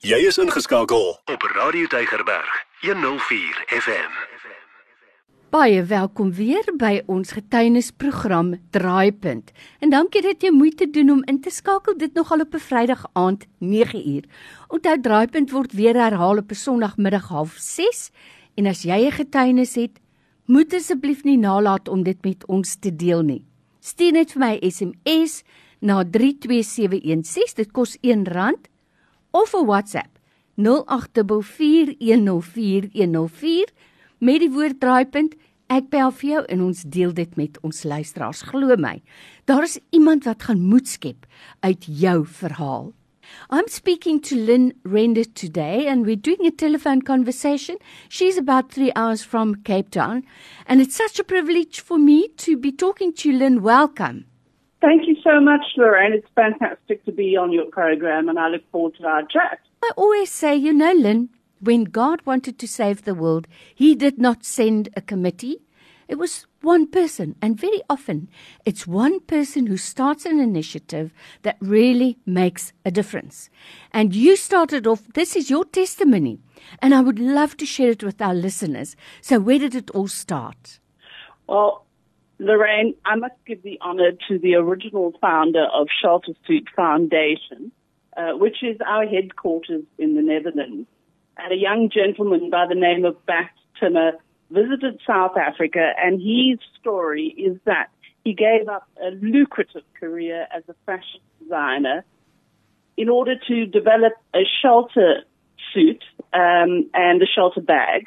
Jy is ingeskakel op Radio Tygerberg 104 FM. Baie welkom weer by ons getuienisprogram Draaipunt. En dankie dat jy moeite doen om in te skakel dit nogal op 'n Vrydag aand 9uur. Onthou Draaipunt word weer herhaal op 'n Sondagmiddag 06:30 en as jy 'n getuienis het, moet asseblief nie nalat om dit met ons te deel nie. Stuur net vir my SMS na 32716. Dit kos R1 of 'n WhatsApp 0844104104 met die woord draaipunt ek bel vir jou en ons deel dit met ons luisteraars glo my daar is iemand wat gaan moed skep uit jou verhaal I'm speaking to Lynn Render today, and we're doing a telephone conversation. She's about three hours from Cape Town, and it's such a privilege for me to be talking to you, Lynn. Welcome. Thank you so much, Lorrein. It's fantastic to be on your program, and I look forward to our chat. I always say, you know, Lyn, when God wanted to save the world, He did not send a committee. It was one person, and very often it's one person who starts an initiative that really makes a difference. And you started off, this is your testimony, and I would love to share it with our listeners. So, where did it all start? Well, Lorrein, I must give the honor to the original founder of Shelter Suit Foundation, uh, which is our headquarters in the Netherlands. And a young gentleman by the name of Bas Timmer visited South Africa, and his story is that he gave up a lucrative career as a fashion designer in order to develop a shelter suit um, and a shelter bag.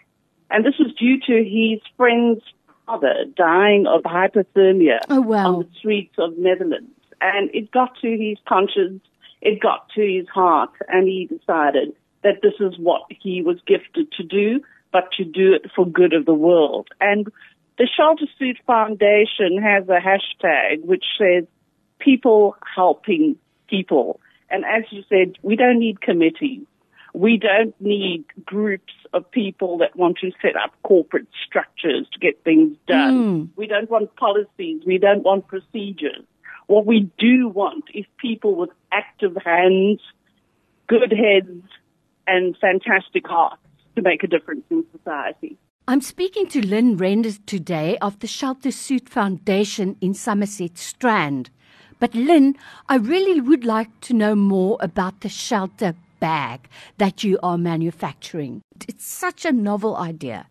And this was due to his friend's father dying of hypothermia Oh, wow. on the streets of Netherlands. And it got to his conscience, it got to his heart, and he decided that this is what he was gifted to do, but to do it for good of the world. And the Shelter Suit Foundation has a hashtag which says people helping people. And as you said, we don't need committees. We don't need groups of people that want to set up corporate structures to get things done. Hmm. We don't want policies. We don't want procedures. What we do want is people with active hands, good heads, and fantastic hearts to make a difference in society. I'm speaking to Lyn Renders today of the Shelter Suit Foundation in Somerset Strand. But Lyn, I really would like to know more about the shelter bag that you are manufacturing. It's such a novel idea.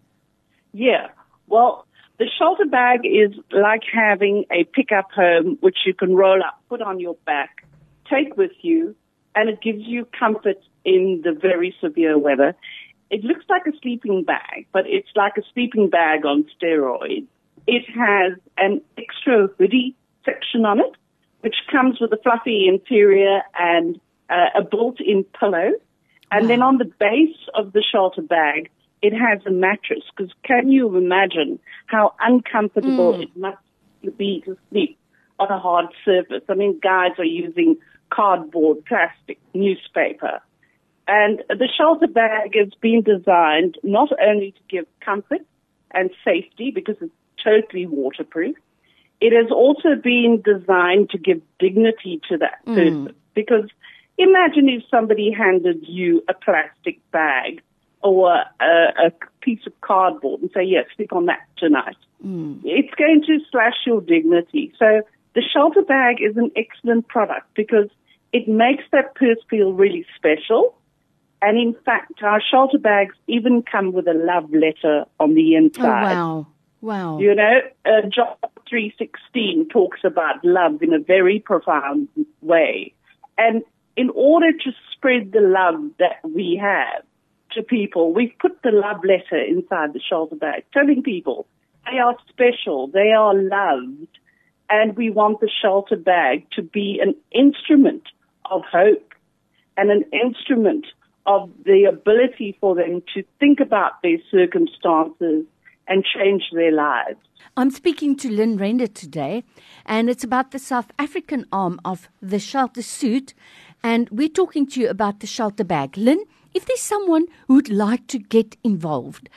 Yeah. Well, the shelter bag is like having a pickup home which you can roll up, put on your back, take with you, and it gives you comfort in the very severe weather. It looks like a sleeping bag, but it's like a sleeping bag on steroids. It has an extra hoodie section on it, which comes with a fluffy interior and uh, a built-in pillow. And then on the base of the shelter bag, it has a mattress. Because can you imagine how uncomfortable it must be to sleep on a hard surface? I mean, guys are using cardboard, plastic, newspaper. And the shelter bag has been designed not only to give comfort and safety because it's totally waterproof, it has also been designed to give dignity to that person. Because imagine if somebody handed you a plastic bag or a, a piece of cardboard and say, yes, sleep on that tonight. It's going to slash your dignity. So the shelter bag is an excellent product because it makes that purse feel really special. And in fact, our shelter bags even come with a love letter on the Oh, inside. wow. Wow. You know, uh, John 3.16 talks about love in a very profound way. And in order to spread the love that we have to people, we've put the love letter inside the shelter bag, telling people they are special, they are loved, and we want the shelter bag to be an instrument of hope and an instrument of the ability for them to think about their circumstances and change their lives. I'm speaking to Lyn Render today, and it's about the South African arm of the shelter suit. And we're talking to you about the shelter bag. Lyn, if there's someone who would like to get involved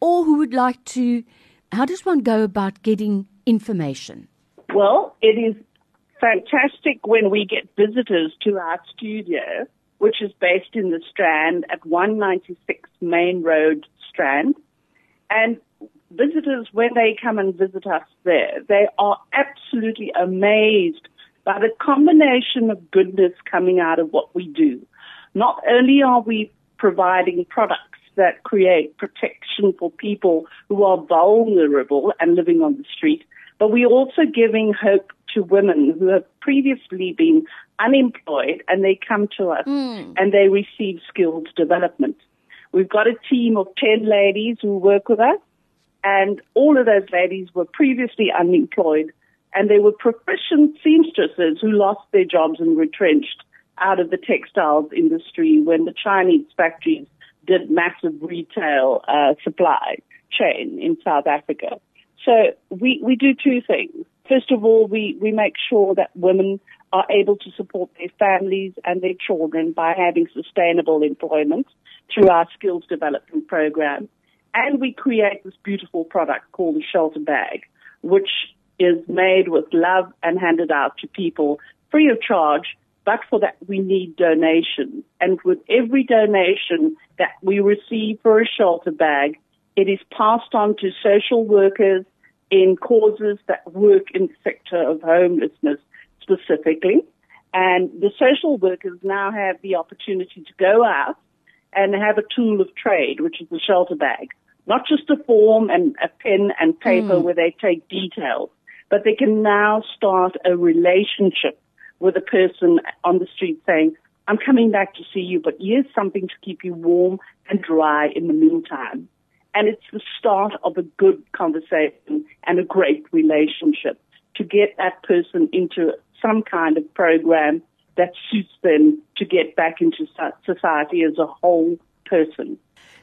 or who would like to, how does one go about getting information? Well, it is fantastic when we get visitors to our studio which is based in the Strand at 196 Main Road, Strand. And visitors, when they come and visit us there, they are absolutely amazed by the combination of goodness coming out of what we do. Not only are we providing products that create protection for people who are vulnerable and living on the street, but we're also giving hope to women who have previously been unemployed and they come to us Mm. and they receive skills development. We've got a team of 10 ladies who work with us and all of those ladies were previously unemployed and they were proficient seamstresses who lost their jobs and retrenched out of the textiles industry when the Chinese factories did massive retail uh, supply chain in South Africa. So we, we do two things. First of all, we, we make sure that women are able to support their families and their children by having sustainable employment through our skills development program. And we create this beautiful product called the shelter bag, which is made with love and handed out to people free of charge. But for that, we need donations. And with every donation that we receive for a shelter bag, it is passed on to social workers in causes that work in the sector of homelessness specifically. And the social workers now have the opportunity to go out and have a tool of trade, which is the shelter bag. Not just a form and a pen and paper hmm. where they take details, but they can now start a relationship with a person on the street saying, I'm coming back to see you, but here's something to keep you warm and dry in the meantime. And it's the start of a good conversation and a great relationship to get that person into some kind of program that suits them to get back into society as a whole person.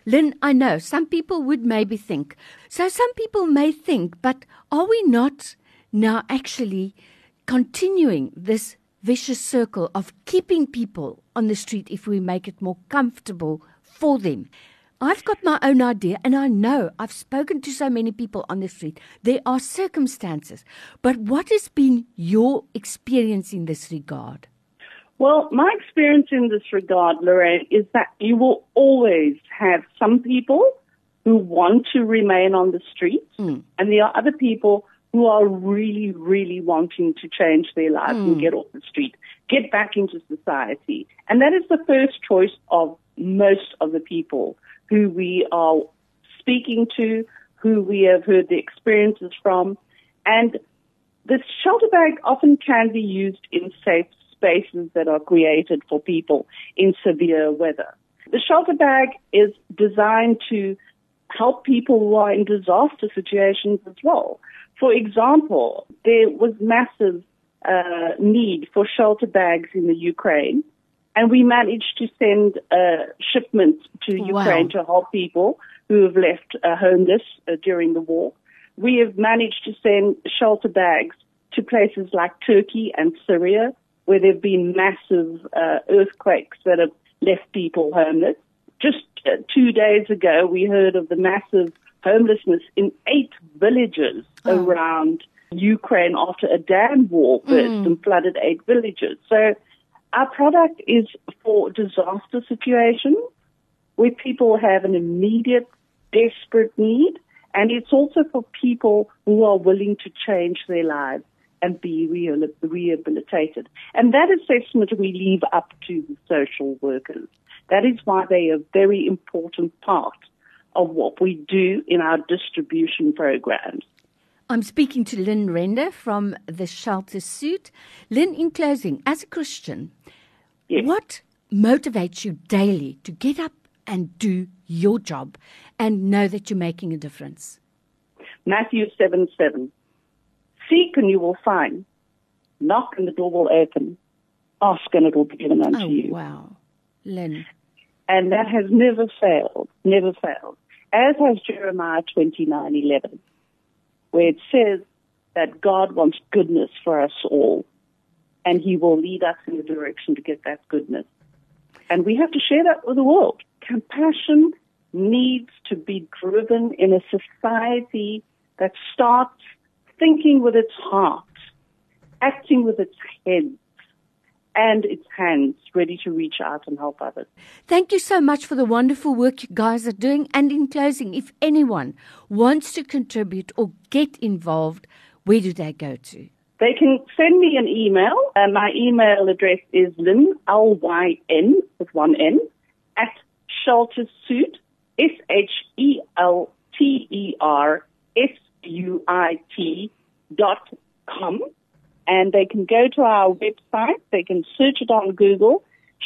Lyn, I know some people would maybe think. So some people may think, but are we not now actually continuing this vicious circle of keeping people on the street if we make it more comfortable for them? I've got my own idea, and I know I've spoken to so many people on the street. There are circumstances. But what has been your experience in this regard? Well, my experience in this regard, Lorrein, is that you will always have some people who want to remain on the streets, hmm. and there are other people who are really, really wanting to change their lives and hmm. get off the street, get back into society. And that is the first choice of most of the people who we are speaking to, who we have heard the experiences from. And the shelter bag often can be used in safe spaces that are created for people in severe weather. The shelter bag is designed to help people who are in disaster situations as well. For example, there was massive uh, need for shelter bags in the Ukraine, and we managed to send a shipment to Wow. Ukraine to help people who have left uh, homeless uh, during the war. We have managed to send shelter bags to places like Turkey and Syria, where there have been massive uh, earthquakes that have left people homeless. Just uh, two days ago, we heard of the massive homelessness in eight villages oh. around Ukraine after a dam wall burst and flooded eight villages. So our product is for disaster situations where people have an immediate, desperate need, and it's also for people who are willing to change their lives and be rehabilitated. And that assessment we leave up to the social workers. That is why they are a very important part of what we do in our distribution programs. I'm speaking to Lyn Render from the Shelter Suit. Lyn, in closing, as a Christian, Yes. what motivates you daily to get up and do your job and know that you're making a difference? Matthew 7 7. Seek and you will find. Knock and the door will open. Ask and it will be given unto Oh, you. wow. Lyn. And that has never failed, never failed. As has Jeremiah 29 11, where it says that God wants goodness for us all, and He will lead us in the direction to get that goodness. And we have to share that with the world. Compassion needs to be driven in a society that starts thinking with its heart, acting with its head, and its hands ready to reach out and help others. Thank you so much for the wonderful work you guys are doing. And in closing, if anyone wants to contribute or get involved, where do they go to? They can send me an email. Uh, my email address is lyn, L-Y-N, with one N, at sheltersuit, S-H-E-L-T-E-R-S-U-I-T dot com and they can go to our website. They can search it on Google,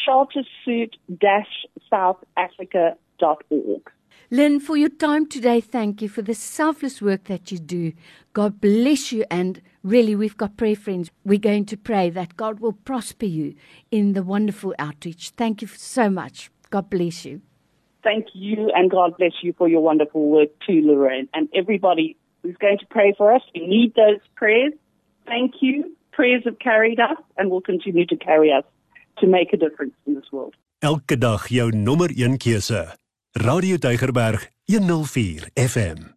sheltersuit-south africa.org. Lyn, for your time today, thank you for the selfless work that you do. God bless you. And really, we've got prayer friends. We're going to pray that God will prosper you in the wonderful outreach. Thank you so much. God bless you. Thank you, and God bless you for your wonderful work too, Lorrein. And everybody who's going to pray for us, we need those prayers. Thank you. Prayers have carried us and will continue to carry us to make a difference in this world. Elke dag jou nommer 1 keuse. Radio Tygerberg 104 FM.